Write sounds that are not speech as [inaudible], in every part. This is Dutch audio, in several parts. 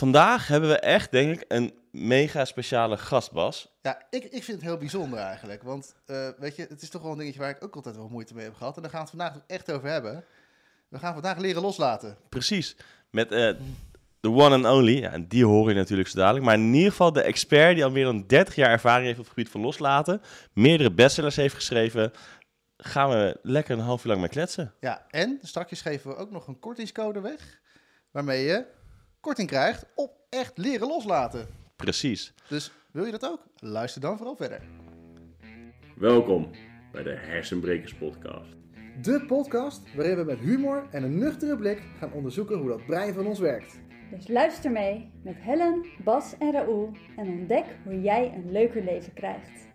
Vandaag hebben we echt, denk ik, een mega speciale gast, Bas. Ja, ik, ik vind het heel bijzonder eigenlijk. Want uh, weet je, het is toch wel een dingetje waar ik ook altijd wel moeite mee heb gehad. En daar gaan we het vandaag echt over hebben. We gaan vandaag leren loslaten. Precies. Met uh, de one and only. Ja, en die hoor je natuurlijk zo dadelijk. Maar in ieder geval de expert die al meer dan 30 jaar ervaring heeft op het gebied van loslaten. Meerdere bestsellers heeft geschreven. Gaan we lekker een half uur lang mee kletsen. Ja, en straks geven we ook nog een kortingscode weg. Waarmee je korting krijgt op echt leren loslaten. Precies. Dus wil je dat ook? Luister dan vooral verder. Welkom bij de Hersenbrekers Podcast. De podcast waarin we met humor en een nuchtere blik gaan onderzoeken hoe dat brein van ons werkt. Dus luister mee met Helen, Bas en Raoul en ontdek hoe jij een leuker leven krijgt.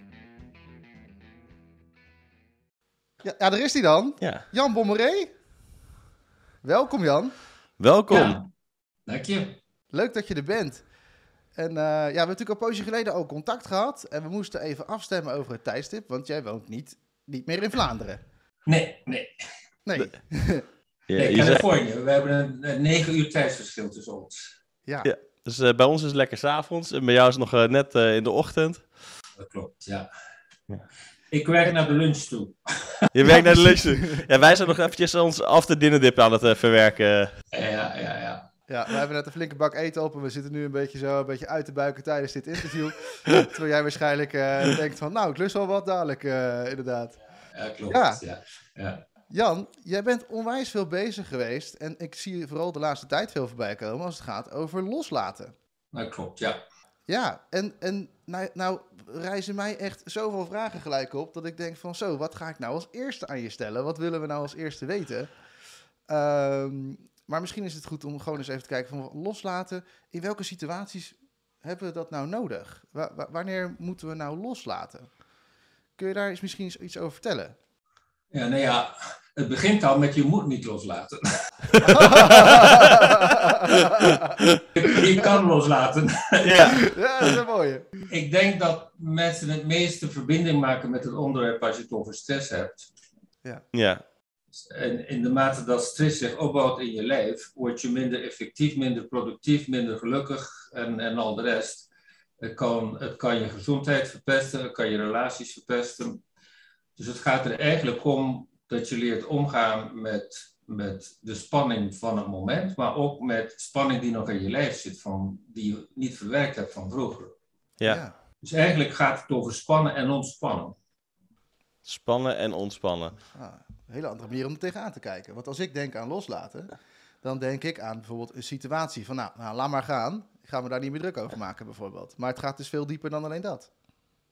Ja, ja daar is hij dan. Ja. Jan Bommeré. Welkom Jan. Welkom. Ja, dank je. Leuk dat je er bent. En uh, ja, we hebben natuurlijk een poosje geleden ook contact gehad. En we moesten even afstemmen over het tijdstip, want jij woont niet, niet meer in Vlaanderen. Nee, nee. Nee. [laughs] Ja, Californië. We hebben een, negen uur tijdsverschil tussen ons. Ja. Ja. dus eh, bij ons is het lekker s'avonds en bij jou is het nog eh, net eh, in de ochtend. Dat klopt, ja. Ja. Ik werk naar de lunch toe. Je werkt naar de [laughs] lunch toe. Ja, wij zijn nog eventjes ons after dinner dip aan het eh, verwerken. Ja, ja, ja. Ja, we hebben net een flinke bak eten op en we zitten nu een beetje zo een beetje uit te buiken tijdens dit interview. [laughs] Terwijl jij waarschijnlijk eh, denkt van, nou, ik lust wel wat dadelijk, eh, inderdaad. Ja, klopt. Ja. Ja. Ja. Jan, jij bent onwijs veel bezig geweest en ik zie je vooral de laatste tijd veel voorbij komen als het gaat over loslaten. Dat klopt, ja. Ja, en, en nou, nou reizen mij echt zoveel vragen gelijk op dat ik denk van zo, wat ga ik nou als eerste aan je stellen? Wat willen we nou als eerste weten? Ehm, maar misschien is het goed om gewoon eens even te kijken van loslaten. In welke situaties hebben we dat nou nodig? Wa- wa- wanneer moeten we nou loslaten? Kun je daar eens misschien iets- over vertellen? Ja, nou ja, het begint al met je moet niet loslaten. [laughs] je kan loslaten. Ja. ja, dat is een mooie. Ik denk dat mensen het meeste verbinding maken met het onderwerp als je het over stress hebt. ja. En in de mate dat stress zich opbouwt in je lijf, word je minder effectief, minder productief, minder gelukkig en, en al de rest. Het kan, het kan je gezondheid verpesten, het kan je relaties verpesten. Dus het gaat er eigenlijk om dat je leert omgaan met, met de spanning van het moment, maar ook met spanning die nog in je lijf zit, van, die je niet verwerkt hebt van vroeger. ja. Dus eigenlijk gaat het over spannen en ontspannen. Spannen en ontspannen. Ah, hele andere manier om er tegenaan te kijken. Want als ik denk aan loslaten, dan denk ik aan bijvoorbeeld een situatie van, nou, nou laat maar gaan. Ik ga me daar niet meer druk over maken, bijvoorbeeld. Maar het gaat dus veel dieper dan alleen dat.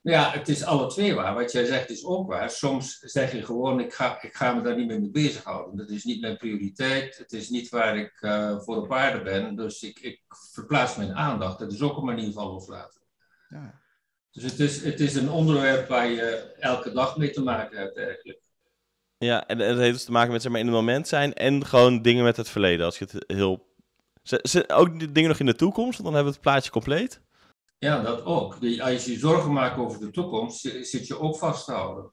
Ja, het is alle twee waar. Wat jij zegt is ook waar. Soms zeg je gewoon, ik ga, ik ga me daar niet meer mee bezighouden. Dat is niet mijn prioriteit. Het is niet waar ik eh, voor op aarde ben. Dus ik, ik verplaats mijn aandacht. Dat is ook een manier van loslaten. Ja. Dus het is, het is een onderwerp waar je elke dag mee te maken hebt eigenlijk. Ja, en, en het heeft dus te maken met zeg maar, in het moment zijn en gewoon dingen met het verleden. Als je het heel... Ook dingen nog in de toekomst, want dan hebben we het plaatje compleet. Ja, dat ook. Als je je zorgen maakt over de toekomst, zi- zit je ook vast te houden.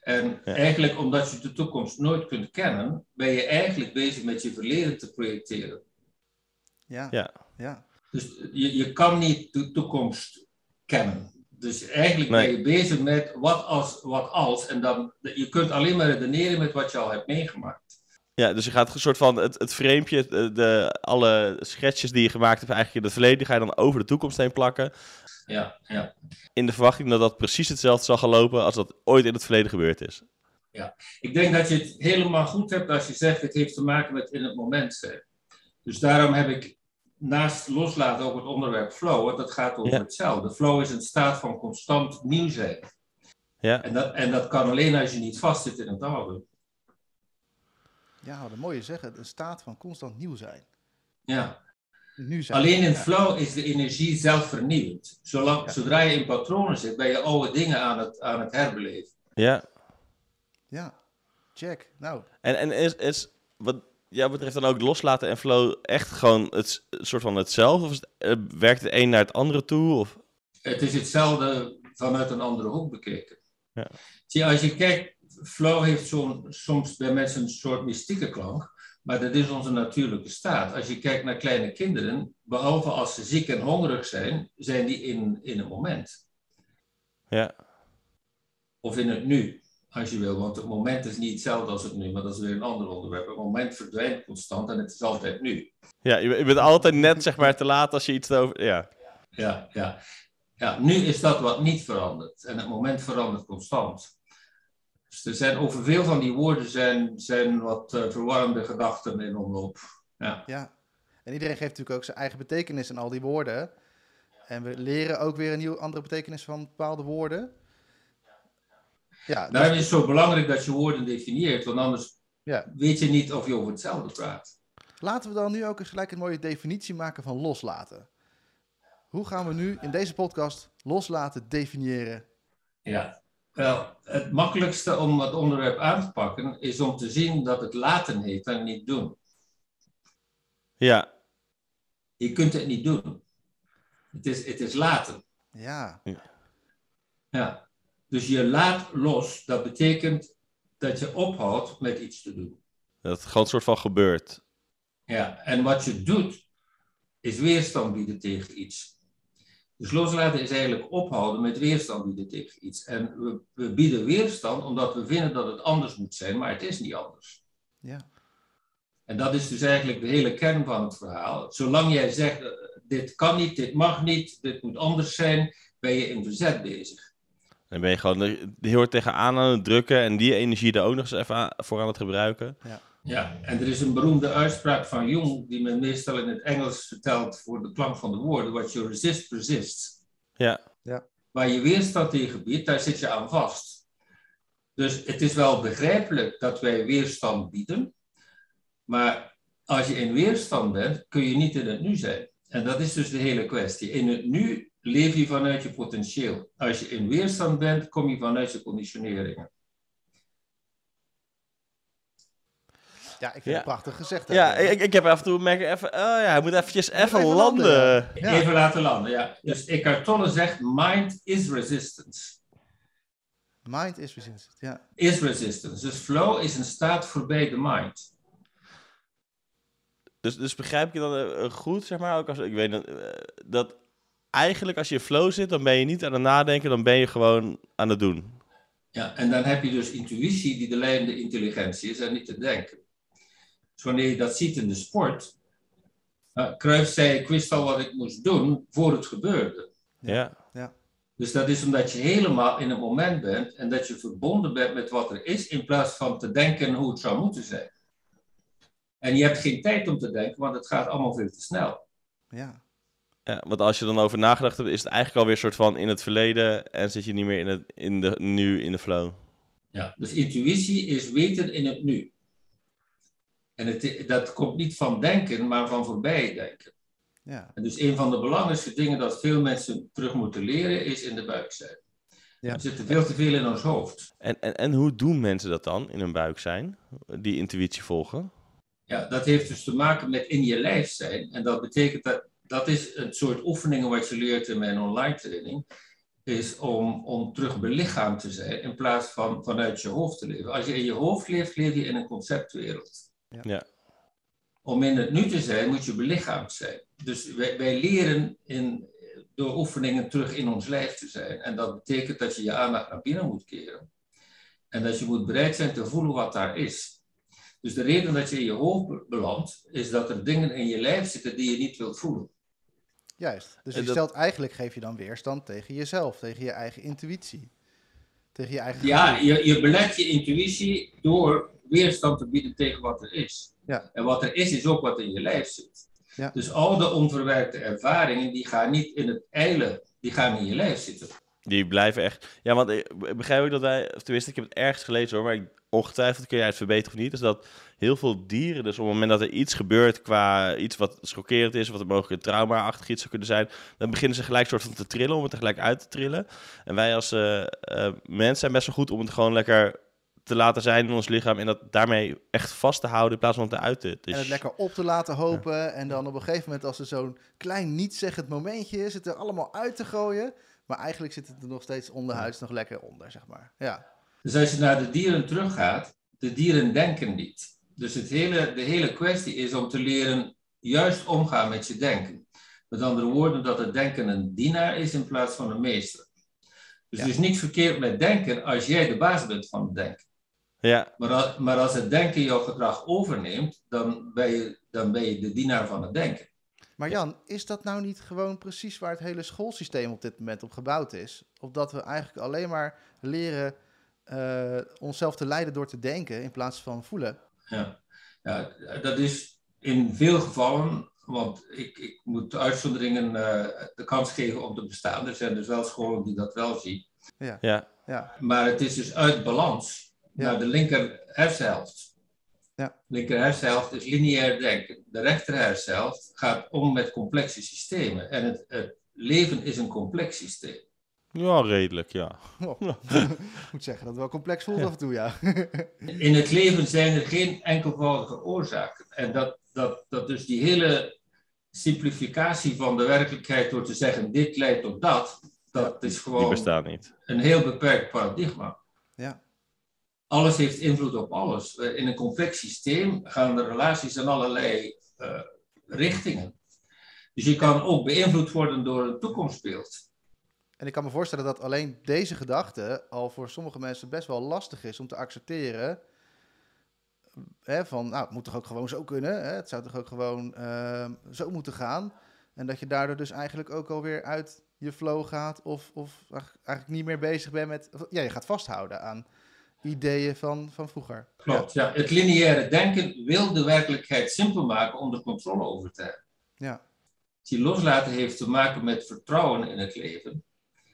En Ja. eigenlijk omdat je de toekomst nooit kunt kennen, ben je eigenlijk bezig met je verleden te projecteren. Ja. Ja. ja. Dus je, je kan niet de toekomst kennen. Dus eigenlijk Nee. ben je bezig met wat als, wat als. En dan, je kunt alleen maar redeneren met wat je al hebt meegemaakt. Ja, dus je gaat een soort van het, het framepje, de, de, alle schetsjes die je gemaakt hebt eigenlijk in het verleden, die ga je dan over de toekomst heen plakken. Ja, ja. In de verwachting dat dat precies hetzelfde zal gaan lopen als dat ooit in het verleden gebeurd is. Ik denk dat je het helemaal goed hebt als je zegt het heeft te maken met in het moment zijn. Dus daarom heb ik naast loslaten ook het onderwerp flow. Want dat gaat over Ja. hetzelfde. Flow is een staat van constant nieuw zijn. Ja, En dat, en dat kan alleen als je niet vastzit in het oude. Ja, wat een mooie zeggen. Een staat van constant nieuw zijn. Ja. Nu zijn. Alleen in Ja. flow is de energie zelf vernieuwd. Zolang, Ja. Zodra je in patronen zit, ben je oude dingen aan het, aan het herbeleven. ja. Ja, check. Nou, En, en is, is wat jou betreft dan ook loslaten en flow echt gewoon het soort van hetzelfde? Of het, eh, werkt het een naar het andere toe? Of? Het is hetzelfde vanuit een andere hoek bekeken. Ja. Zie, als je kijkt, flow heeft soms bij mensen een soort mystieke klank. Maar dat is onze natuurlijke staat. Als je kijkt naar kleine kinderen, behalve als ze ziek en hongerig zijn, zijn die in, in een moment. Ja. Of in het nu, als je wil. Want het moment is niet hetzelfde als het nu, maar dat is weer een ander onderwerp. Het moment verdwijnt constant en het is altijd nu. Ja, je, bent altijd net zeg maar te laat als je iets over... Ja. Ja, ja. ja, nu is dat wat niet verandert. En het moment verandert constant. Dus er zijn over veel van die woorden zijn, zijn wat uh, verwarrende gedachten in omloop. Ja. Ja. En iedereen geeft natuurlijk ook zijn eigen betekenis aan al die woorden. En we leren ook weer een nieuwe andere betekenis van bepaalde woorden. Ja, dus- Daarom is het zo belangrijk dat je woorden definieert, want anders ja. weet je niet of je over hetzelfde praat. Laten we dan nu ook eens gelijk een mooie definitie maken van loslaten. Hoe gaan we nu in deze podcast loslaten definiëren? Ja, wel, het makkelijkste om het onderwerp aan te pakken is om te zien dat het laten heet en niet doen. Ja. Je kunt het niet doen. Het is, het is laten. Ja, Ja. Dus je laat los, dat betekent dat je ophoudt met iets te doen. Dat het gewoon een soort van gebeurt. Ja, en wat je doet, is weerstand bieden tegen iets. Dus loslaten is eigenlijk ophouden met weerstand bieden tegen iets. En we, we bieden weerstand omdat we vinden dat het anders moet zijn, maar het is niet anders. ja, En dat is dus eigenlijk de hele kern van het verhaal. Zolang jij zegt, eh, dit kan niet, dit mag niet, dit moet anders zijn, ben je in verzet bezig. Dan ben je gewoon heel hard tegenaan aan het drukken en die energie er ook nog eens even voor aan het gebruiken. Ja, en er is een beroemde uitspraak van Jung, die men meestal in het Engels vertelt voor de klank van de woorden. What you resist, persists. Ja. Waar je weerstand tegen biedt, daar zit je aan vast. Dus het is wel begrijpelijk dat wij weerstand bieden, maar als je in weerstand bent, kun je niet in het nu zijn. En dat is dus de hele kwestie. In het nu leef je vanuit je potentieel. Als je in weerstand bent, kom je vanuit je conditioneringen. ja ik vind Ja. het prachtig gezegd. Ja, ik, ik heb af en toe merk ik even, oh ja, hij moet eventjes even, even landen. landen. Ja. Even laten landen, ja. Dus Eckhart Tolle zegt, mind is resistance. Mind is resistance. Ja, Is resistance. Dus flow is een staat voorbij de mind. Dus, dus begrijp je dan eh, goed, zeg maar, ook als ik weet dat, eh, dat eigenlijk als je in flow zit, dan ben je niet aan het nadenken, dan ben je gewoon aan het doen. Ja, en dan heb je dus intuïtie die de leidende intelligentie is en niet te denken. Dus wanneer je dat ziet in de sport, uh, Cruyff zei, ik wist al wat ik moest doen voor het gebeurde. Ja. Dus dat is omdat je helemaal in het moment bent en dat je verbonden bent met wat er is, in plaats van te denken hoe het zou moeten zijn. En je hebt geen tijd om te denken, want het gaat allemaal veel te snel. ja, ja. Want als je dan over nagedacht hebt, is het eigenlijk alweer een soort van in het verleden en zit je niet meer in het in de, nu in de flow. Ja, dus intuïtie is weten in het nu. En het, dat komt niet van denken, maar van voorbij denken. ja, En dus een van de belangrijkste dingen dat veel mensen terug moeten leren, is in de buik zijn. Ja. We zitten veel te veel in ons hoofd. En, en, en hoe doen mensen dat dan in hun buik zijn, die intuïtie volgen? Ja, dat heeft dus te maken met in je lijf zijn. En dat betekent dat, dat is een soort oefeningen wat je leert in mijn online training, is om, om terug belichaamd te zijn in plaats van vanuit je hoofd te leven. Als je in je hoofd leeft, leef je in een conceptwereld. Ja. Om in het nu te zijn, moet je belichaamd zijn. Dus wij, wij leren in, door oefeningen terug in ons lijf te zijn. En dat betekent dat je je aandacht naar binnen moet keren. En dat je moet bereid zijn te voelen wat daar is. Dus de reden dat je in je hoofd be- belandt, is dat er dingen in je lijf zitten die je niet wilt voelen. Juist. Dus En je dat- stelt eigenlijk, geef je dan weerstand tegen jezelf, tegen je eigen intuïtie. Tegen je eigen Ja, je, je belet je intuïtie door weerstand te bieden tegen wat er is. Ja. En wat er is, is ook wat in je lijf zit. Ja. Dus al de onverwerkte ervaringen, die gaan niet in het eilen, die gaan in je lijf zitten. Die blijven echt. Ja, want ik begrijp ook dat wij, of tenminste, ik heb het ergens gelezen hoor, maar ik, ongetwijfeld kun jij het verbeteren of niet. Is dat heel veel dieren, dus op het moment dat er iets gebeurt qua iets wat schokkerend is, wat er mogelijk een trauma-achtig iets zou kunnen zijn, dan beginnen ze gelijk soort van te trillen, om het tegelijk uit te trillen. En wij als eh eh, mens zijn best wel goed om het gewoon lekker te laten zijn in ons lichaam en dat daarmee echt vast te houden in plaats van het eruit te. Dus, En het lekker op te laten hopen. En dan op een gegeven moment, als er zo'n klein niet-zeggend momentje is, het er allemaal uit te gooien. Maar eigenlijk zit het er nog steeds onderhuids nog lekker onder, zeg maar. Ja, Dus als je naar de dieren teruggaat, de dieren denken niet. Dus het hele, de hele kwestie is om te leren juist omgaan met je denken. Met andere woorden, dat het denken een dienaar is in plaats van een meester. Dus Ja. er is niks verkeerd met denken als jij de baas bent van het denken. Ja, Maar als, maar als het denken jouw gedrag overneemt, dan ben, je, dan ben je de dienaar van het denken. Maar Jan, is dat nou niet gewoon precies waar het hele schoolsysteem op dit moment op gebouwd is? Of dat we eigenlijk alleen maar leren eh, onszelf te leiden door te denken in plaats van voelen? Ja. ja, dat is in veel gevallen, want ik, ik moet de uitzonderingen eh, de kans geven om te bestaan. Er zijn dus wel scholen die dat wel zien. ja. Ja, Maar het is dus uit balans Ja. naar de linker hersenhelft. Ja. linker hersenhelft is lineair denken. De rechter hersenhelft gaat om met complexe systemen. En het, het leven is een complex systeem. Ja, redelijk, ja. Oh. [laughs] ik moet zeggen dat het wel complex voelt af en toe, ja. [laughs] In het leven zijn er geen enkelvoudige oorzaken. En dat, dat, dat dus die hele simplificatie van de werkelijkheid door te zeggen dit leidt tot dat, dat is Die gewoon bestaat niet. een heel beperkt paradigma. ja. Alles heeft invloed op alles. Eh, In een complex systeem gaan de relaties in allerlei eh, richtingen. Dus je kan ook beïnvloed worden door een toekomstbeeld. En ik kan me voorstellen dat alleen deze gedachte al voor sommige mensen best wel lastig is om te accepteren. Hè, van, nou, het moet toch ook gewoon zo kunnen? Hè? Het zou toch ook gewoon ehm, zo moeten gaan? En dat je daardoor dus eigenlijk ook alweer uit je flow gaat of, of eigenlijk niet meer bezig bent met... Ja, je gaat vasthouden aan ideeën van, van vroeger. Klopt, ja. Het lineaire denken wil de werkelijkheid simpel maken om er controle over te hebben. Ja, Die loslaten heeft te maken met vertrouwen in het leven.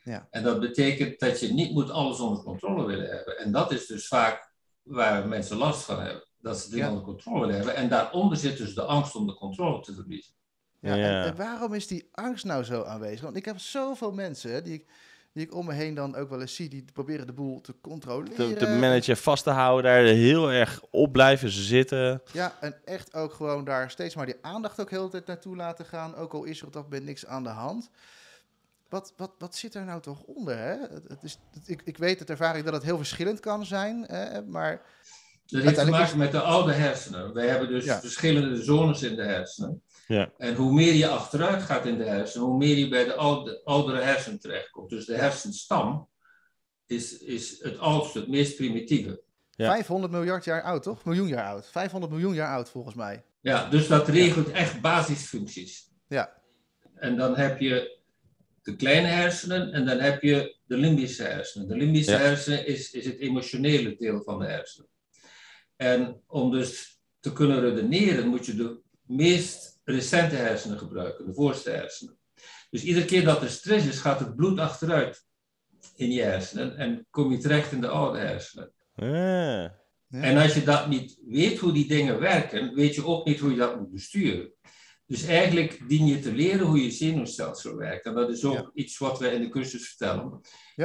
Ja. En dat betekent dat je niet moet alles onder controle willen hebben. En dat is dus vaak waar mensen last van hebben. Dat ze dingen Ja. onder controle willen hebben. En daaronder zit dus de angst om de controle te verliezen. Ja, Ja. En, en waarom is die angst nou zo aanwezig? Want ik heb zoveel mensen die ik, die ik om me heen dan ook wel eens zie, die proberen de boel te controleren. Te, te managen, vast te houden, daar heel erg op blijven zitten. Ja, en echt ook gewoon daar steeds maar die aandacht ook heel de tijd naartoe laten gaan. Ook al is er op dat moment niks aan de hand. Wat, wat, wat zit er nou toch onder? Hè? Het, het is, het- ik, ik weet uit ervaring dat het heel verschillend kan zijn. Hè? Maar Dat heeft te maken met de oude hersenen. Wij hebben dus Ja. verschillende zones in de hersenen. Ja. En hoe meer je achteruit gaat in de hersenen, hoe meer je bij de oude, oudere hersen terechtkomt. Dus de hersenstam is, is het oudste, het meest primitieve. Ja. 500 miljard jaar oud, toch? Miljoen jaar oud. 500 miljoen jaar oud volgens mij. Ja, dus dat regelt echt basisfuncties. Ja, En dan heb je de kleine hersenen en dan heb je de limbische hersenen. De limbische Ja. hersenen is, is het emotionele deel van de hersenen. En om dus te kunnen redeneren moet je de meest recente hersenen gebruiken, de voorste hersenen. Dus iedere keer dat er stress is, gaat het bloed achteruit in je hersenen en kom je terecht in de oude hersenen. Ah. Ja. En als je dat niet weet hoe die dingen werken, weet je ook niet hoe je dat moet besturen. Dus eigenlijk dien je te leren hoe je zenuwstelsel werkt. En dat is ook Ja. iets wat we in de cursus vertellen.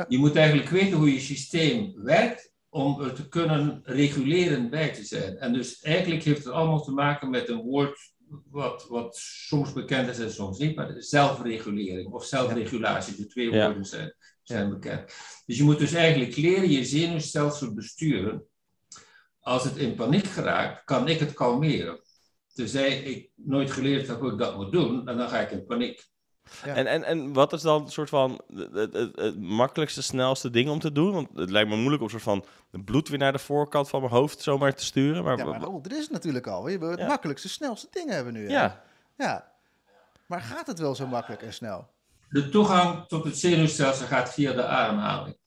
Je moet eigenlijk weten hoe je systeem werkt om er te kunnen reguleren bij te zijn. En dus eigenlijk heeft het allemaal te maken met een woord wat, wat soms bekend is en soms niet, maar zelfregulering of zelfregulatie. De twee Ja. woorden zijn, zijn bekend. Dus je moet dus eigenlijk leren je zenuwstelsel besturen. Als het in paniek geraakt, kan ik het kalmeren. Tenzij ik nooit geleerd heb hoe ik dat moet doen, en dan ga ik in paniek. Ja. En, en, en wat is dan een soort van het, het, het- het makkelijkste, snelste ding om te doen? Want het lijkt me moeilijk om soort van het bloed weer naar de voorkant van mijn hoofd zomaar te sturen. Maar, ja maar Raoul, dit is het natuurlijk al. We het Ja. makkelijkste, snelste ding hebben we nu. hè? ja. ja. Maar gaat het wel zo makkelijk en snel? De toegang tot het zenuwstelsel gaat via de ademhaling.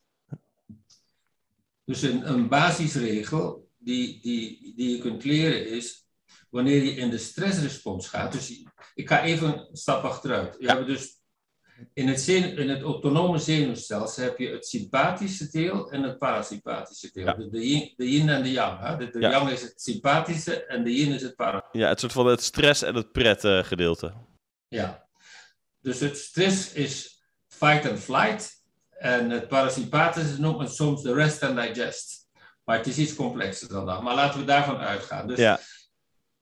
Dus een, een basisregel die, die, die je kunt leren is, wanneer je in de stressrespons gaat, dus ik ga even een stap achteruit. Je Ja. hebt dus in het, zenu- in het autonome zenuwstelsel heb je het sympathische deel en het parasympathische deel. Ja. De, de, yin, de yin en de yang. Hè? De, de Ja. yang is het sympathische en de yin is het parasympathische. ja, het soort van het stress- en het pret gedeelte. Ja. Dus het stress is fight and flight. En het parasympathische noemt men soms de rest and digest. Maar het is iets complexer dan dat. Maar laten we daarvan uitgaan. Dus Ja.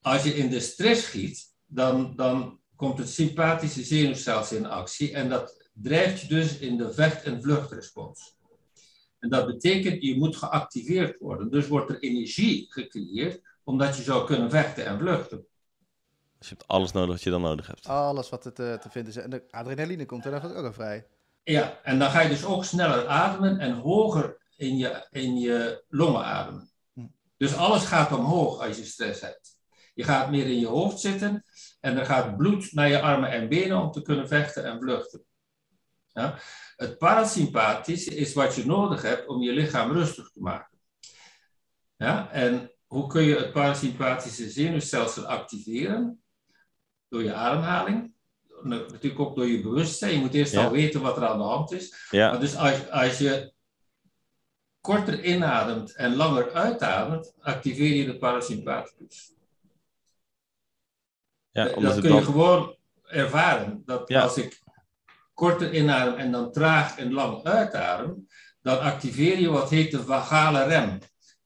Als je in de stress schiet, dan, dan komt het sympathische zenuwstelsel in actie. En dat drijft je dus in de vecht- en vluchtrespons. En dat betekent, je moet geactiveerd worden. Dus wordt er energie gecreëerd omdat je zou kunnen vechten en vluchten. Dus je hebt alles nodig wat je dan nodig hebt. Alles wat er te, te vinden is. En de adrenaline komt er dan ook al vrij. Ja, en dan ga je dus ook sneller ademen en hoger in je, in je longen ademen. Hm. Dus alles gaat omhoog als je stress hebt. Je gaat meer in je hoofd zitten en er gaat bloed naar je armen en benen om te kunnen vechten en vluchten. Ja? Het parasympathische is wat je nodig hebt om je lichaam rustig te maken. Ja? En hoe kun je het parasympathische zenuwstelsel activeren? Door je ademhaling. Natuurlijk ook door je bewustzijn. Je moet eerst Ja. al weten wat er aan de hand is. Ja, Maar dus als, als je korter inademt en langer uitademt, activeer je de parasympathicus. Ja dat omdat het kun je dan... gewoon ervaren. Dat Ja. als ik korter inadem en dan traag en lang uitadem, dan activeer je wat heet de vagale rem.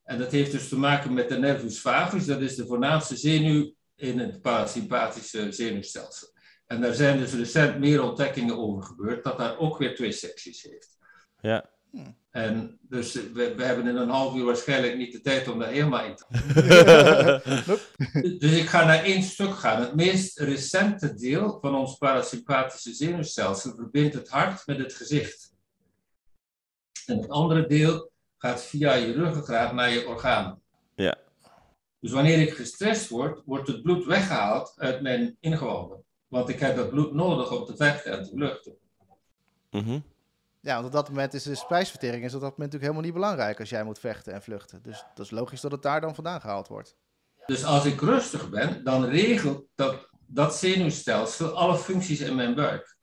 En dat heeft dus te maken met de nervus vagus, dat is de voornaamste zenuw in het parasympathische zenuwstelsel. En daar zijn dus recent meer ontdekkingen over gebeurd, dat daar ook weer twee secties heeft. Ja. En dus we, we hebben in een half uur waarschijnlijk niet de tijd om daar helemaal in te [laughs] Dus ik ga naar één stuk gaan. Het meest recente deel van ons parasympathische zenuwstelsel verbindt het hart met het gezicht. En het andere deel gaat via je ruggengraat naar je organen. Ja. Dus wanneer ik gestrest word, wordt het bloed weggehaald uit mijn ingewanden. Want ik heb dat bloed nodig om te vechten en te vluchten. Mhm. Ja, want op dat moment is de spijsvertering is op dat moment natuurlijk helemaal niet belangrijk als jij moet vechten en vluchten. Dus dat is logisch dat het daar dan vandaan gehaald wordt. Dus als ik rustig ben, dan regelt dat, dat zenuwstelsel alle functies in mijn buik.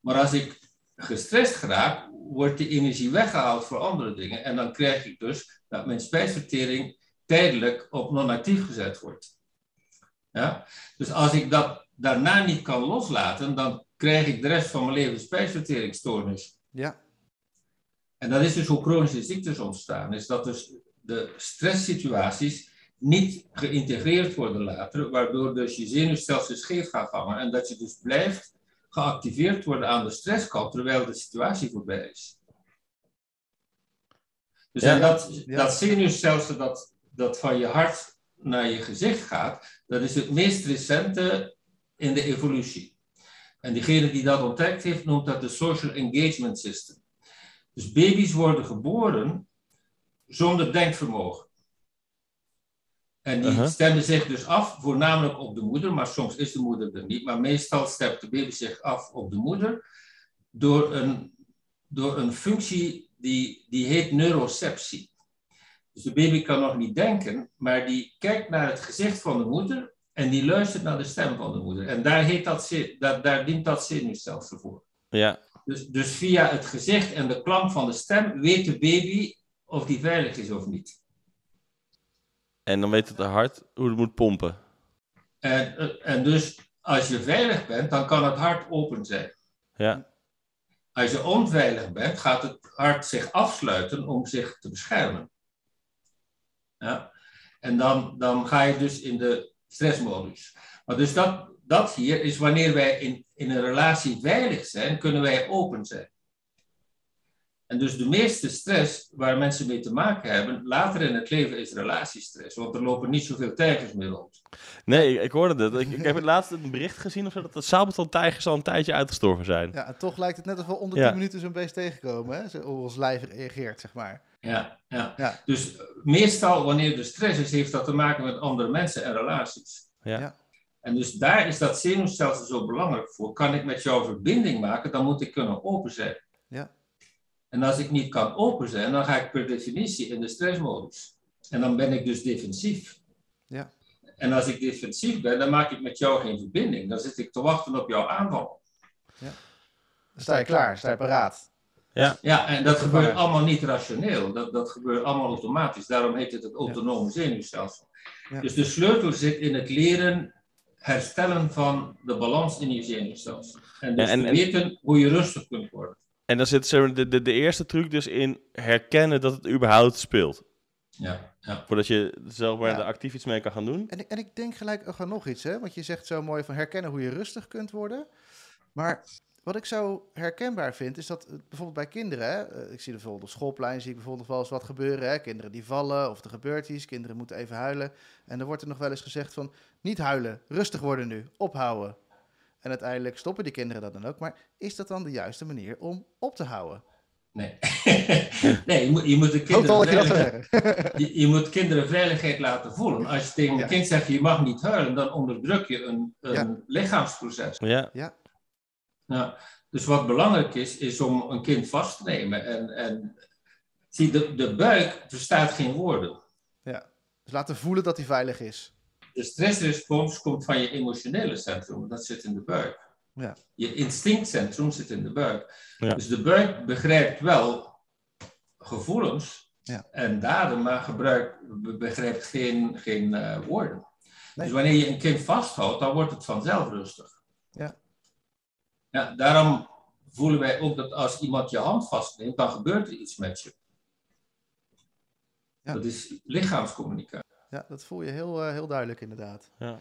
Maar als ik gestrest raak, wordt die energie weggehaald voor andere dingen. En dan krijg ik dus dat mijn spijsvertering tijdelijk op non-actief gezet wordt. Ja? Dus als ik dat daarna niet kan loslaten, dan krijg ik de rest van mijn leven spijsverteringsstoornis. Ja, En dat is dus hoe chronische ziektes ontstaan. Is dat dus de stresssituaties niet geïntegreerd worden later, waardoor dus je zenuwstelsel scheef gaat hangen en dat je dus blijft geactiveerd worden aan de stresskant terwijl de situatie voorbij is. Dus Ja. en dat, Ja. dat zenuwstelsel dat, dat van je hart naar je gezicht gaat, dat is het meest recente in de evolutie. En diegene die dat ontdekt heeft, noemt dat de Social Engagement System. Dus baby's worden geboren zonder denkvermogen. En die stemmen zich dus af, voornamelijk op de moeder, maar soms is de moeder er niet. Maar meestal stemt de baby zich af op de moeder door een, door een functie die, die heet neuroceptie. Dus de baby kan nog niet denken, maar die kijkt naar het gezicht van de moeder en die luistert naar de stem van de moeder. En daar, heet dat, ze- daar, dient dat zenuwstelsel voor. Ja. Dus, dus via het gezicht en de klank van de stem weet de baby of die veilig is of niet. En dan weet het hart hoe het moet pompen. En, en dus als je veilig bent, dan kan het hart open zijn. Ja. Als je onveilig bent, gaat het hart zich afsluiten om zich te beschermen. Ja? En dan, dan ga je dus in de stressmodus. Maar dus dat, dat hier is wanneer wij in, in een relatie veilig zijn, kunnen wij open zijn. En dus de meeste stress waar mensen mee te maken hebben, later in het leven is relatiestress. Want er lopen niet zoveel tijgers meer rond. Nee, ik, hoorde het. Ik, ik heb het laatst een bericht gezien of zo, dat de sabeltandtijgers al een tijdje uitgestorven zijn. ja, en toch lijkt het net alsof we onder Ja. 10 minuten zo'n beest tegenkomen. Hè? Zo, Hoe ons lijf reageert, zeg maar. Ja, ja. Ja. Dus eh, meestal wanneer er stress is, heeft dat te maken met andere mensen en relaties. Ja. Ja. En dus daar is dat zenuwstelsel zo belangrijk voor. Kan ik met jou verbinding maken, dan moet ik kunnen open zijn. Ja. En als ik niet kan open zijn, dan ga ik per definitie in de stressmodus. En dan ben ik dus defensief. Ja. En als ik defensief ben, dan maak ik met jou geen verbinding. Dan zit ik te wachten op jouw aanval. Dan sta je klaar, sta je paraat. Ja, en dat Dat gebeurt allemaal niet rationeel. Dat, dat gebeurt allemaal automatisch. Daarom heet het het autonome zenuwstelsel. Ja. Dus de sleutel zit in het leren herstellen van de balans in je zenuwstelsel. En dus Ja, en- te en- weten hoe je rustig kunt worden. En dan zit de, de, de eerste truc dus in herkennen dat het überhaupt speelt. Ja, ja. Voordat je zelf maar Ja. er actief iets mee kan gaan doen. En, ik- en ik denk gelijk nog iets, hè? Want je zegt zo mooi van herkennen hoe je rustig kunt worden. Maar wat ik zo herkenbaar vind, is dat eh, bijvoorbeeld bij kinderen, hè, eh, ik zie er bijvoorbeeld op schoolplein, zie ik bijvoorbeeld nog wel eens wat gebeuren. Hè, kinderen die vallen of er gebeurt iets, kinderen moeten even huilen. En dan wordt er nog wel eens gezegd van, niet huilen, rustig worden nu, ophouden. En uiteindelijk stoppen die kinderen dat dan ook. Maar is dat dan de juiste manier om op te houden? Nee, [laughs] nee je, moet, je, moet de kinderen veiligheid, [laughs] je, je moet kinderen veiligheid laten voelen. Als je tegen Ja. een kind zegt, je mag niet huilen, dan onderdruk je een, een Ja. lichaamsproces. Ja, Ja, dus wat belangrijk is, is om een kind vast te nemen. En, en zie, de, de buik verstaat geen woorden. Ja. Dus laten voelen dat hij veilig is. De stressrespons komt van je emotionele centrum, dat zit in de buik. Ja. Je instinctcentrum zit in de buik. Ja. Dus de buik begrijpt wel gevoelens Ja. en daden, maar gebruikt, begrijpt geen, geen eh, woorden. Nee. Dus wanneer je een kind vasthoudt, dan wordt het vanzelf rustig. Ja. Ja, daarom voelen wij ook dat als iemand je hand vastneemt, dan gebeurt er iets met je. Ja. Dat is lichaamscommunicatie. Ja, dat voel je heel, eh, heel duidelijk inderdaad. ja.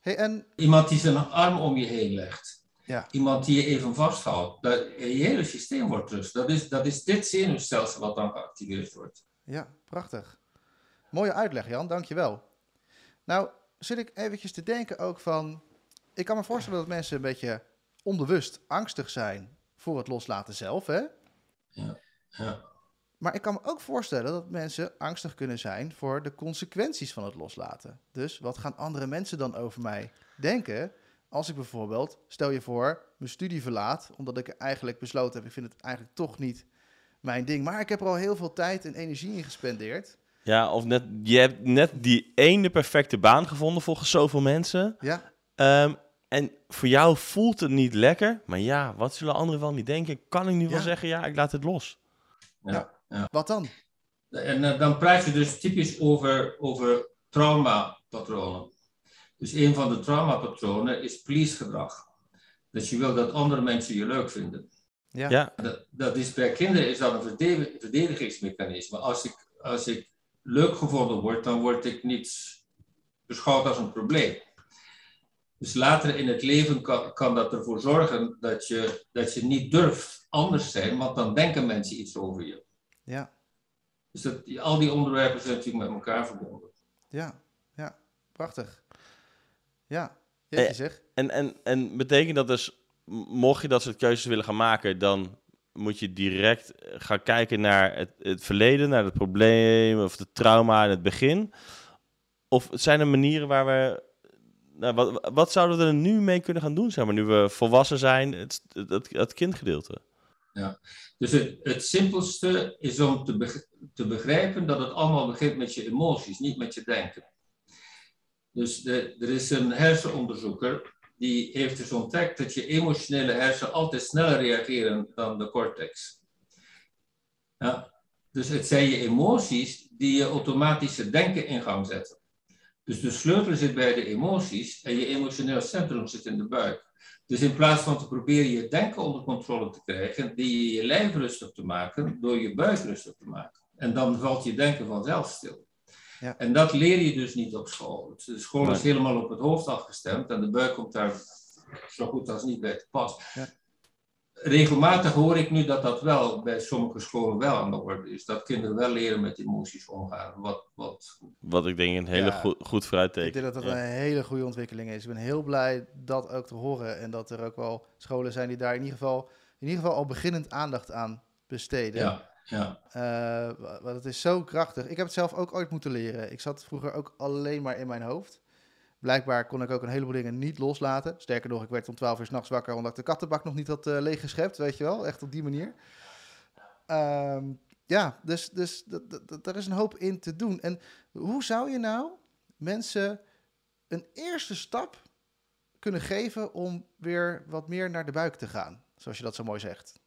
Hey, en Iemand die zijn arm om je heen legt. Ja. Iemand die je even vasthoudt. Dat, je hele systeem wordt rustig. Dat is, dat is dit zenuwstelsel wat dan geactiveerd wordt. Ja, prachtig. Mooie uitleg, Jan, dankjewel. Nou, zit ik eventjes te denken ook van... Ik kan me voorstellen dat mensen een beetje onbewust angstig zijn voor het loslaten zelf, hè? Ja. Maar ik kan me ook voorstellen dat mensen angstig kunnen zijn voor de consequenties van het loslaten. Dus wat gaan andere mensen dan over mij denken als ik bijvoorbeeld, stel je voor, mijn studie verlaat, omdat ik eigenlijk besloten heb, ik vind het eigenlijk toch niet mijn ding. Maar ik heb er al heel veel tijd en energie in gespendeerd. ja, of net, je hebt net die ene perfecte baan gevonden volgens zoveel mensen. Ja, Ehm, en voor jou voelt het niet lekker. Maar ja, wat zullen anderen wel niet denken? Kan ik nu wel Ja. zeggen, ja, ik laat het los. wat dan? En eh, dan praat je dus typisch over, over traumapatronen. Dus een van de traumapatronen is please-gedrag. Dus je wil dat andere mensen je leuk vinden. Ja, Ja, Dat, dat is, bij kinderen is dat een verde- verdedigingsmechanisme. Als ik, als ik leuk gevonden word, dan word ik niet beschouwd als een probleem. Dus later in het leven kan, kan dat ervoor zorgen dat je, dat je niet durft anders zijn, want dan denken mensen iets over je. ja, Dus dat, die- al die onderwerpen zijn natuurlijk met elkaar verbonden. ja, ja, prachtig. Ja, jeetje Eh, zeg. En, en, en betekent dat dus, mocht je dat soort keuzes willen gaan maken, dan moet je direct eh, gaan kijken naar het, het verleden, naar het probleem of het trauma in het begin? Of zijn er manieren waar we. Nou, wat, wat zouden we er nu mee kunnen gaan doen, zeg maar, nu we volwassen zijn, het, kindgedeelte? Dus het, simpelste is om te, te begrijpen dat het allemaal begint met je emoties, niet met je denken. Dus er is een hersenonderzoeker die heeft dus ontdekt dat je emotionele hersenen altijd sneller reageren dan de cortex. Ja, dus het zijn je emoties die je automatische denken in gang zetten. Dus de sleutel zit bij de emoties en je emotioneel centrum zit in de buik. Dus in plaats van te proberen je denken onder controle te krijgen, die je je lijf rustig te maken door je buik rustig te maken. En dan valt je denken vanzelf stil. Ja. En dat leer je dus niet op school. De school is helemaal op het hoofd afgestemd en de buik komt daar zo goed als niet bij te pas. Ja. Regelmatig hoor ik nu dat dat wel bij sommige scholen wel aan de orde is. Dat kinderen wel leren met emoties omgaan. Wat, wat Wat ik denk een hele Ja. goed, goed vooruitteken. Ik denk dat dat Ja. een hele goede ontwikkeling is. Ik ben heel blij dat ook te horen. En dat er ook wel scholen zijn die daar in ieder geval, in ieder geval al beginnend aandacht aan besteden. ja, ja. Eh, want het is zo krachtig. Ik heb het zelf ook ooit moeten leren. Ik zat vroeger ook alleen maar in mijn hoofd. Blijkbaar kon ik ook een heleboel dingen niet loslaten. Sterker nog, ik werd om 12 uur s'nachts wakker omdat ik de kattenbak nog niet had eh, leeggeschept, weet je wel. Echt op die manier. Ehm, ja, dus, dus daar is een hoop in te doen. En hoe zou je nou mensen een eerste stap kunnen geven om weer wat meer naar de buik te gaan? Zoals je dat zo mooi zegt.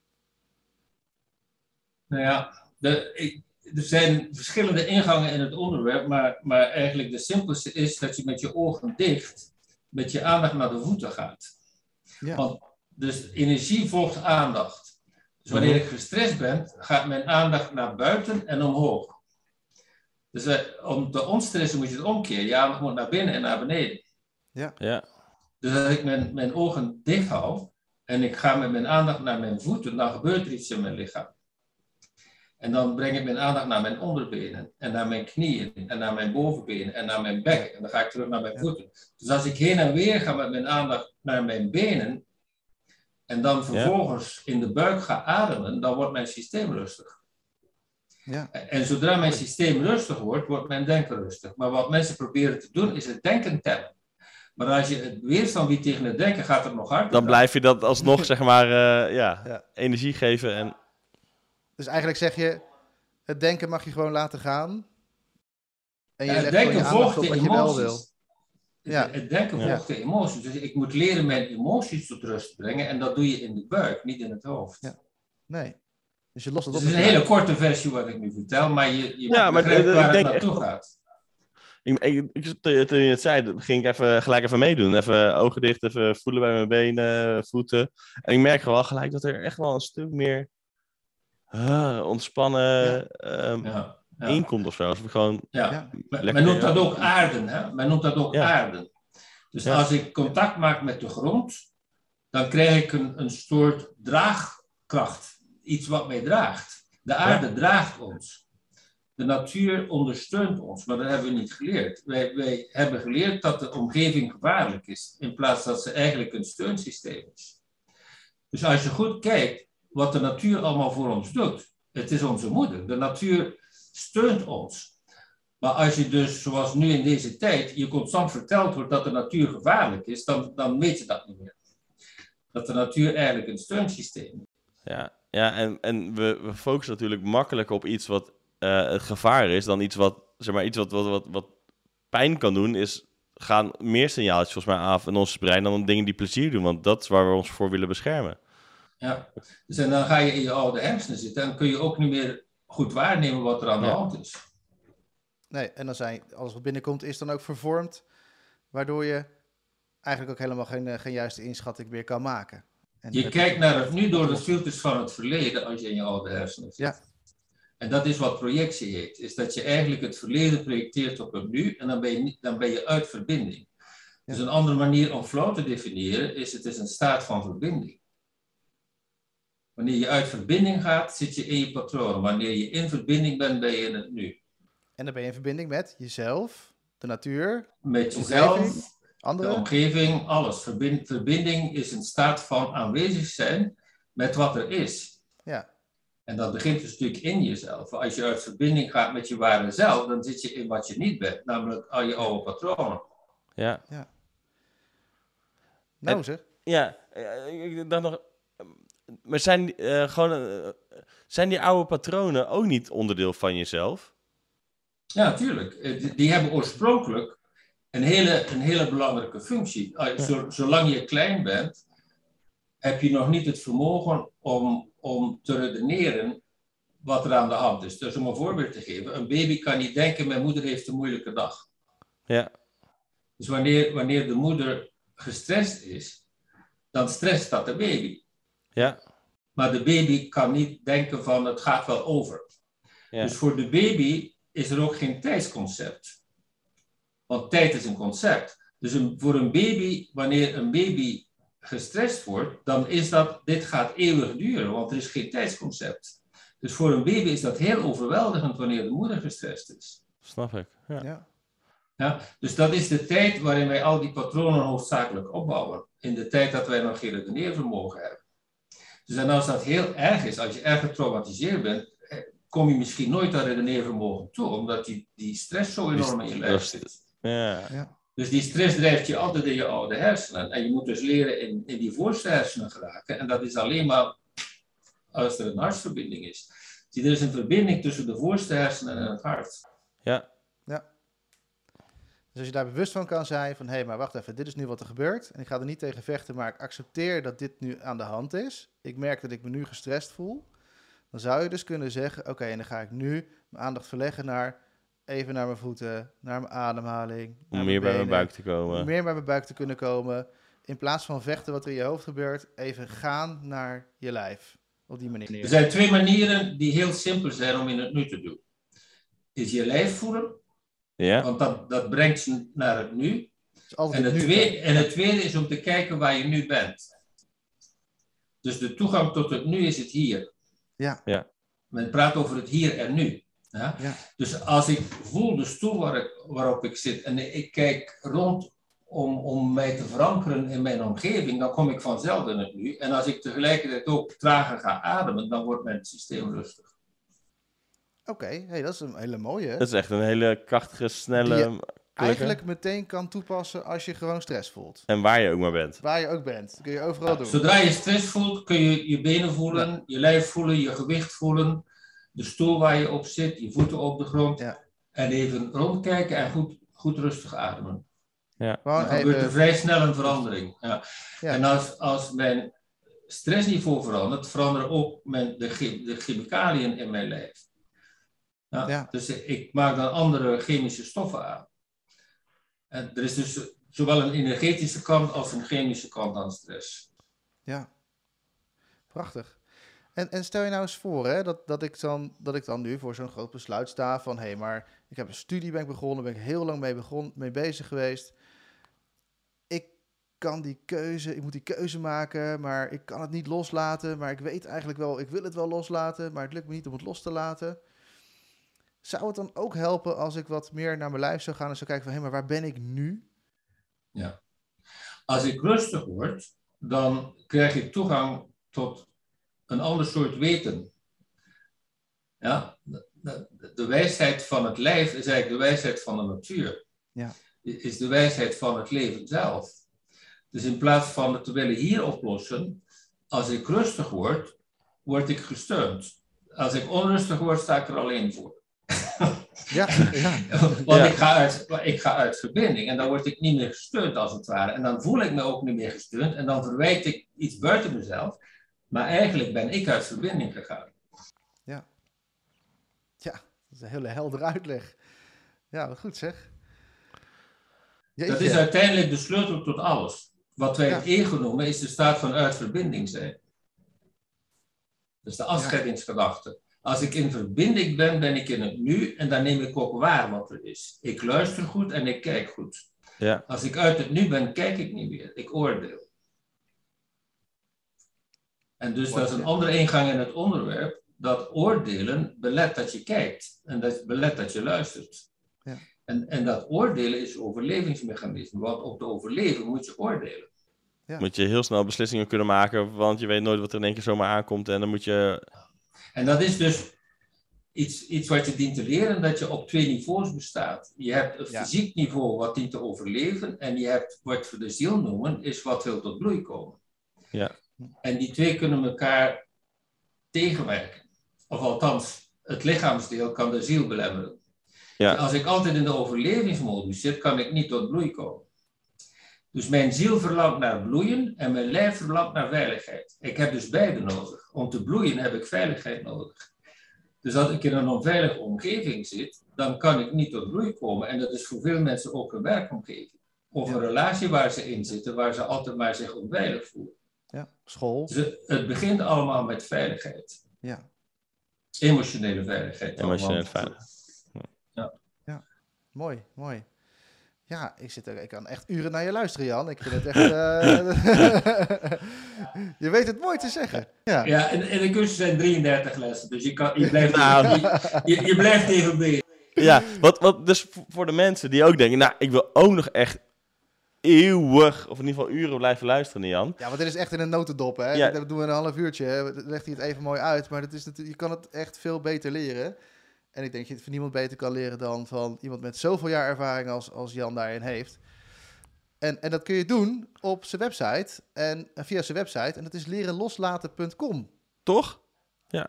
Nou ja, de, ik, er zijn verschillende ingangen in het onderwerp, maar, maar eigenlijk de simpelste is dat je met je ogen dicht, met je aandacht naar de voeten gaat. Ja. Want, dus energie volgt aandacht. Dus wanneer ik gestrest ben, gaat mijn aandacht naar buiten en omhoog. Dus eh, om te ontstressen moet je het omkeren. Je aandacht moet naar binnen en naar beneden. Ja, Dus als ik mijn, mijn ogen dicht hou, en ik ga met mijn aandacht naar mijn voeten, dan gebeurt er iets in mijn lichaam. En dan breng ik mijn aandacht naar mijn onderbenen en naar mijn knieën en naar mijn bovenbenen en naar mijn bek. En dan ga ik terug naar mijn voeten. Dus als ik heen en weer ga met mijn aandacht naar mijn benen en dan vervolgens in de buik ga ademen, dan wordt mijn systeem rustig. Ja. En zodra mijn systeem rustig wordt, wordt mijn denken rustig. Maar wat mensen proberen te doen, is het denken tellen. Maar als je het weerstand biedt tegen het denken, gaat het nog harder. Dan blijf je dat alsnog, [laughs] zeg maar, eh, ja, Ja. energie geven. En Dus eigenlijk zeg je, het denken mag je gewoon laten gaan. En je Ja, het je denken aandacht volgt op de wat je wel wil. emoties. Ja. Het denken Ja. volgt de emoties. Dus ik moet leren mijn emoties tot rust brengen. En dat doe je in de buik, niet in het hoofd. Ja. Nee. Dus je lost het Dus op. het is een je hele korte versie wat ik nu vertel, maar je, je Ja, maar begrijpt ik waar denk het naartoe gaat. ik, ik, ik- toen je het zei, ging ik even, gelijk even meedoen. Even ogen dicht, even voelen bij mijn benen, voeten. En ik merk wel gelijk dat er echt wel een stuk meer ah, ontspannen ehm Ja, ja, inkomt of zo. Ik gewoon ja. Lekker, men noemt dat ook aarden. Hè? Men noemt dat ook Ja. aarden. Dus Ja. als ik contact maak met de grond, dan krijg ik een, een soort draagkracht. Iets wat mij draagt. De aarde draagt ons. De natuur ondersteunt ons, maar dat hebben we niet geleerd. Wij, wij hebben geleerd dat de omgeving gevaarlijk is, in plaats dat ze eigenlijk een steunsysteem is. Dus als je goed kijkt wat de natuur allemaal voor ons doet, het is onze moeder. De natuur steunt ons. Maar als je dus, zoals nu in deze tijd, je constant verteld wordt dat de natuur gevaarlijk is, dan, dan weet je dat niet meer. Dat de natuur eigenlijk een steunsysteem is. Ja, ja en, en we, we focussen natuurlijk makkelijker op iets wat eh, het gevaar is dan iets wat, zeg maar, iets wat, wat, wat, wat pijn kan doen, is gaan meer signaaltjes volgens mij af in ons brein dan dingen die plezier doen, want dat is waar we ons voor willen beschermen. Ja. Dus en dan ga je in je oude hersenen zitten en kun je ook niet meer goed waarnemen wat er aan de Ja. hand is. Nee, en dan zijn alles wat binnenkomt is dan ook vervormd, waardoor je eigenlijk ook helemaal geen, eh, geen juiste inschatting meer kan maken. En Je kijkt naar het nu door de filters van het verleden als je in je oude hersenen zit. Ja. En dat is wat projectie heet. Is dat je eigenlijk het verleden projecteert op het nu en dan ben je, niet- dan ben je uit verbinding. Dus een andere manier om flow te definiëren is het is een staat van verbinding. Wanneer je uit verbinding gaat, zit je in je patroon. Wanneer je in verbinding bent, ben je in het nu. En dan ben je in verbinding met jezelf, de natuur, Met De jezelf, omgeving, de anderen. omgeving, alles. Verbind- verbinding is een staat van aanwezig zijn met wat er is. Ja, En dat begint dus natuurlijk in jezelf. Als je uit verbinding gaat met je ware zelf, dan zit je in wat je niet bent, namelijk al je oude patronen. Ja, nou En- zeg. ja eh, ik dacht nog, maar zijn, die, eh, gewoon, eh, zijn die oude patronen ook niet onderdeel van jezelf? Ja, natuurlijk. Eh, Die, die hebben oorspronkelijk een hele, een hele belangrijke functie. Ah, zo- Zolang je klein bent, heb je nog niet het vermogen om, om te redeneren wat er aan de hand is. Dus om een voorbeeld te geven, een baby kan niet denken, mijn moeder heeft een moeilijke dag. Ja, Dus wanneer, wanneer de moeder gestrest is, dan stresst dat de baby. Ja, Maar de baby kan niet denken van het gaat wel over. ja. Dus voor de baby is er ook geen tijdsconcept. Want tijd is een concept. Dus een, voor een baby, wanneer een baby gestrest wordt, dan is dat, dit gaat eeuwig duren, want er is geen tijdsconcept. Dus voor een baby is dat heel overweldigend wanneer de moeder gestrest is. snap ik. Ja. Ja. Ja, dus dat is de tijd waarin wij al die patronen hoofdzakelijk opbouwen. In de tijd dat wij nog geen redeneervermogen hebben. Dus en als dat heel erg is, als je erg getraumatiseerd bent, eh, kom je misschien nooit aan redeneervermogen toe, omdat die, die stress zo enorm in je lijf zit. Ja. Dus die stress drijft je altijd in je oude hersenen. En je moet dus leren in, in die voorste hersenen geraken. En dat is alleen maar als er een hartverbinding is. Zie, er is een verbinding tussen de voorste hersenen en het hart. ja, Dus als je daar bewust van kan zijn van, hé, maar wacht even, dit is nu wat er gebeurt. En ik ga er niet tegen vechten, maar ik accepteer dat dit nu aan de hand is. Ik merk dat ik me nu gestrest voel. Dan zou je dus kunnen zeggen, oké, en dan ga ik nu mijn aandacht verleggen naar, even naar mijn voeten, naar mijn ademhaling. naar om meer bij mijn buik te komen. Om meer bij mijn buik te kunnen komen. In plaats van vechten wat er in je hoofd gebeurt, even gaan naar je lijf. Op die manier. Er zijn twee manieren die heel simpel zijn om in het nu te doen. Is je lijf voelen, Ja, want dat, dat brengt je naar het nu. Het altijd En het, nu. tweede, en het tweede is om te kijken waar je nu bent. Dus de toegang tot het nu is het hier. Ja. Ja. Men praat over het hier en nu. Ja? Ja. Dus als ik voel de stoel waar ik, waarop ik zit en ik kijk rond om, om mij te verankeren in mijn omgeving, dan kom ik vanzelf in het nu. En als ik tegelijkertijd ook trager ga ademen, dan wordt mijn systeem rustig. Oké, hey, dat is een hele mooie. Dat is echt een hele krachtige, snelle... Die. Eigenlijk meteen kan toepassen als je gewoon stress voelt. En waar je ook maar bent. Waar je ook bent. Dat kun je overal doen. Zodra je stress voelt, kun je je benen voelen, je lijf voelen, je gewicht voelen, de stoel waar je op zit, je voeten op de grond. Ja. En even rondkijken en goed, goed rustig ademen. Gewoon Dan gebeurt er even, vrij snel een verandering. Ja. Ja. En als, als mijn stressniveau verandert, veranderen ook mijn, de, de chemicaliën in mijn lijf. Ja, Ja. Dus ik maak dan andere chemische stoffen aan. En er is dus zowel een energetische kant als een chemische kant aan stress. ja. Prachtig. En, en stel je nou eens voor hè, dat, dat, ik dan, dat ik dan nu voor zo'n groot besluit sta van... hé, hey, maar ik heb een studie ben ik begonnen, ben ik heel lang mee, begon, mee bezig geweest. Ik kan die keuze, ik moet die keuze maken, maar ik kan het niet loslaten. Maar ik weet eigenlijk wel, ik wil het wel loslaten, maar het lukt me niet om het los te laten. Zou het dan ook helpen als ik wat meer naar mijn lijf zou gaan en zou kijken van... hé, maar waar ben ik nu? Als ik rustig word, dan krijg ik toegang tot een ander soort weten. Ja, de, de, de wijsheid van het lijf is eigenlijk de wijsheid van de natuur. Ja. Is de wijsheid van het leven zelf. Dus in plaats van het te willen hier oplossen, als ik rustig word, word ik gesteund. Als ik onrustig word, sta ik er alleen voor. Ja, ja. [laughs] Want Ja. ik, ga uit, ik ga uit verbinding en dan word ik niet meer gesteund als het ware. En dan voel ik me ook niet meer gesteund en dan verwijt ik iets buiten mezelf. Maar eigenlijk ben ik uit verbinding gegaan. Dat is een hele heldere uitleg. Ja, goed zeg. Dat is uiteindelijk de sleutel tot alles. Wat wij Ja. het ego noemen, is de staat van uit verbinding zijn. Dat is de afscheidingsgedachte. Als ik in verbinding ben, ben ik in het nu en dan neem ik ook waar wat er is. Ik luister goed en ik kijk goed. Ja. Als ik uit het nu ben, kijk ik niet meer. Ik oordeel. En dus dat is een andere ingang in het onderwerp. Dat oordelen belet dat je kijkt en dat belet dat je luistert. Ja. En, en dat oordelen is overlevingsmechanisme, want om te overleven moet je oordelen. Moet je heel snel beslissingen kunnen maken, want je weet nooit wat er in één keer zomaar aankomt. En dan moet je... En dat is dus iets, iets wat je dient te leren, dat je op twee niveaus bestaat. Je hebt een Ja. fysiek niveau wat dient te overleven, en je hebt wat we de ziel noemen, is wat wil tot bloei komen. Ja. En die twee kunnen elkaar tegenwerken. Of althans, het lichaamsdeel kan de ziel belemmeren. Ja. Als ik altijd in de overlevingsmodus zit, kan ik niet tot bloei komen. Dus mijn ziel verlangt naar bloeien en mijn lijf verlangt naar veiligheid. Ik heb dus beide nodig. Om te bloeien heb ik veiligheid nodig. Dus als ik in een onveilige omgeving zit, dan kan ik niet tot bloei komen. En dat is voor veel mensen ook een werkomgeving. Of een relatie waar ze in zitten, waar ze altijd maar zich onveilig voelen. Ja, school. Dus het- begint allemaal met veiligheid. Ja, Emotionele veiligheid. Emotionele veiligheid. mooi, mooi. Ja, ik, zit er, ik kan echt uren naar je luisteren, Jan. Ik vind het echt... eh, [laughs] je weet het mooi te zeggen. Ja, Ja, en, en de cursus zijn 33 lessen, dus je, kan, je, blijft, [laughs] Nou. je, je, je blijft even bezig. Ja, wat, wat dus voor de mensen die ook denken, nou, ik wil ook nog echt eeuwig, of in ieder geval uren blijven luisteren, Jan. ja want dit is echt in een notendop, hè. Ja. Dat doen we een half uurtje. Hè. Legt hij het even mooi uit. Maar dat is natuurlijk, je kan het echt veel beter leren. En ik denk dat je het van niemand beter kan leren dan van iemand met zoveel jaar ervaring als, als Jan daarin heeft. En, en dat kun je doen op zijn website en eh, via zijn website. En dat is lerenloslaten.com. Toch?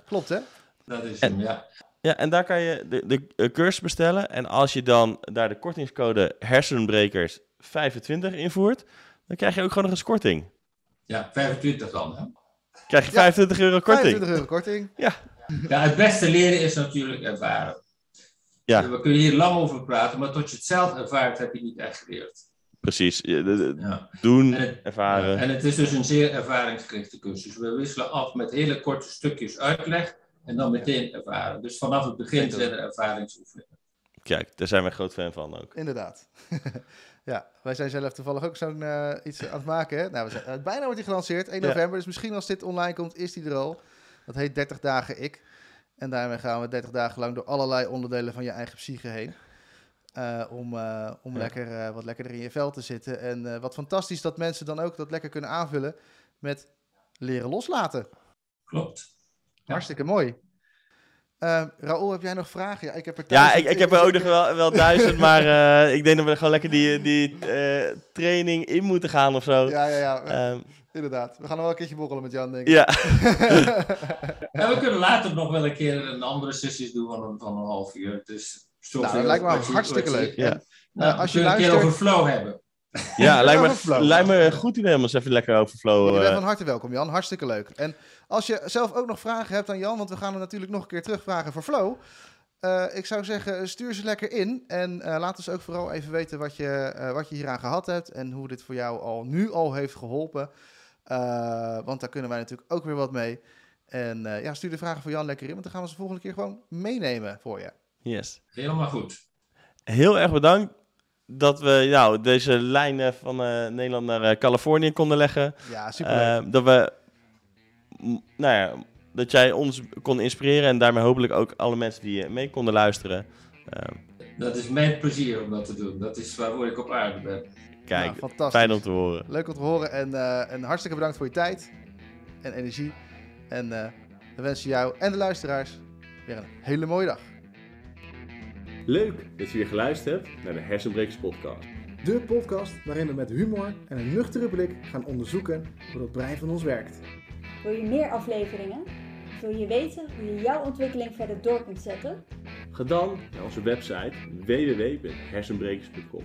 Klopt, hè? Dat is hem, ja. Ja, en daar kan je de, de cursus bestellen. En als je dan daar de kortingscode hersenbrekers 25 invoert, dan krijg je ook gewoon nog eens korting. Ja, 25 dan. Hè? Krijg je Ja, 25 euro korting. 25 euro korting. Ja, het beste leren is natuurlijk ervaren. Ja. We kunnen hier lang over praten, maar tot je het zelf ervaart, heb je niet echt geleerd. Precies. Je- de- de- Ja. Doen, En het- ervaren. En het is dus een zeer ervaringsgerichte cursus. We wisselen af met hele korte stukjes uitleg en dan meteen ervaren. Dus vanaf het begin zijn er ervaringsoefeningen. Kijk, daar zijn wij groot fan van ook. Inderdaad. [laughs] Ja, wij zijn zelf toevallig ook zo'n eh, iets aan het maken. Hè? Nou, we zijn, eh, bijna wordt hij gelanceerd, 1 Ja. november. Dus misschien als dit online komt, is die er al. Dat heet 30 dagen ik. En daarmee gaan we 30 dagen lang door allerlei onderdelen van je eigen psyche heen. Eh, om eh, om Ja. lekker, eh, wat lekkerder in je vel te zitten. En eh, wat fantastisch dat mensen dan ook dat lekker kunnen aanvullen met leren loslaten. Klopt. Ja. Hartstikke mooi. Uh, Raoul, heb jij nog vragen? Ja, ik heb er Ja, ik, ik heb er ook nog wel, wel duizend, maar [laughs] eh, ik denk dat we gewoon lekker die, die eh, training in moeten gaan of zo. Ja, ja, ja. Ehm, Inderdaad. We gaan nog wel een keertje borrelen met Jan, denk ik. ja. [laughs] En we kunnen later nog wel een keer een andere sessies doen van een, van een half uur. Dus Nou, dat lijkt me hartstikke leuk. Ja. En, Nou, Eh, als we je kunnen een keer luistert- over flow hebben. ja, lijkt flow. me, lijkt me goed idee om eens even lekker over flow. Je bent eh, van harte welkom, Jan. Hartstikke leuk. En als je zelf ook nog vragen hebt aan Jan, want we gaan hem natuurlijk nog een keer terugvragen voor Flow. Eh, ik zou zeggen, stuur ze lekker in. En eh, laat ons ook vooral even weten wat je, eh, wat je hieraan gehad hebt. En hoe dit voor jou al nu al heeft geholpen. Eh, want daar kunnen wij natuurlijk ook weer wat mee. En eh, ja, stuur de vragen voor Jan lekker in. Want dan gaan we ze de volgende keer gewoon meenemen voor je. yes. Helemaal goed. Heel erg bedankt dat we nou, deze lijnen van eh, Nederland naar eh, Californië konden leggen. Ja, super. Dat we, nou ja, dat jij ons kon inspireren en daarmee hopelijk ook alle mensen die mee konden luisteren. Dat is mijn plezier om dat te doen. Dat is waarvoor ik op aarde ben. Kijk, Nou, fantastisch. fijn om te horen. Leuk om te horen. En, eh, en hartstikke bedankt voor je tijd en energie. En eh, we wensen jou en de luisteraars weer een hele mooie dag. Leuk dat je weer geluisterd hebt naar de Hersenbrekers podcast. De podcast waarin we met humor en een nuchtere blik gaan onderzoeken hoe het brein van ons werkt. Wil je meer afleveringen? Wil je weten hoe je jouw ontwikkeling verder door kunt zetten? Ga dan naar onze website www.hersenbrekers.com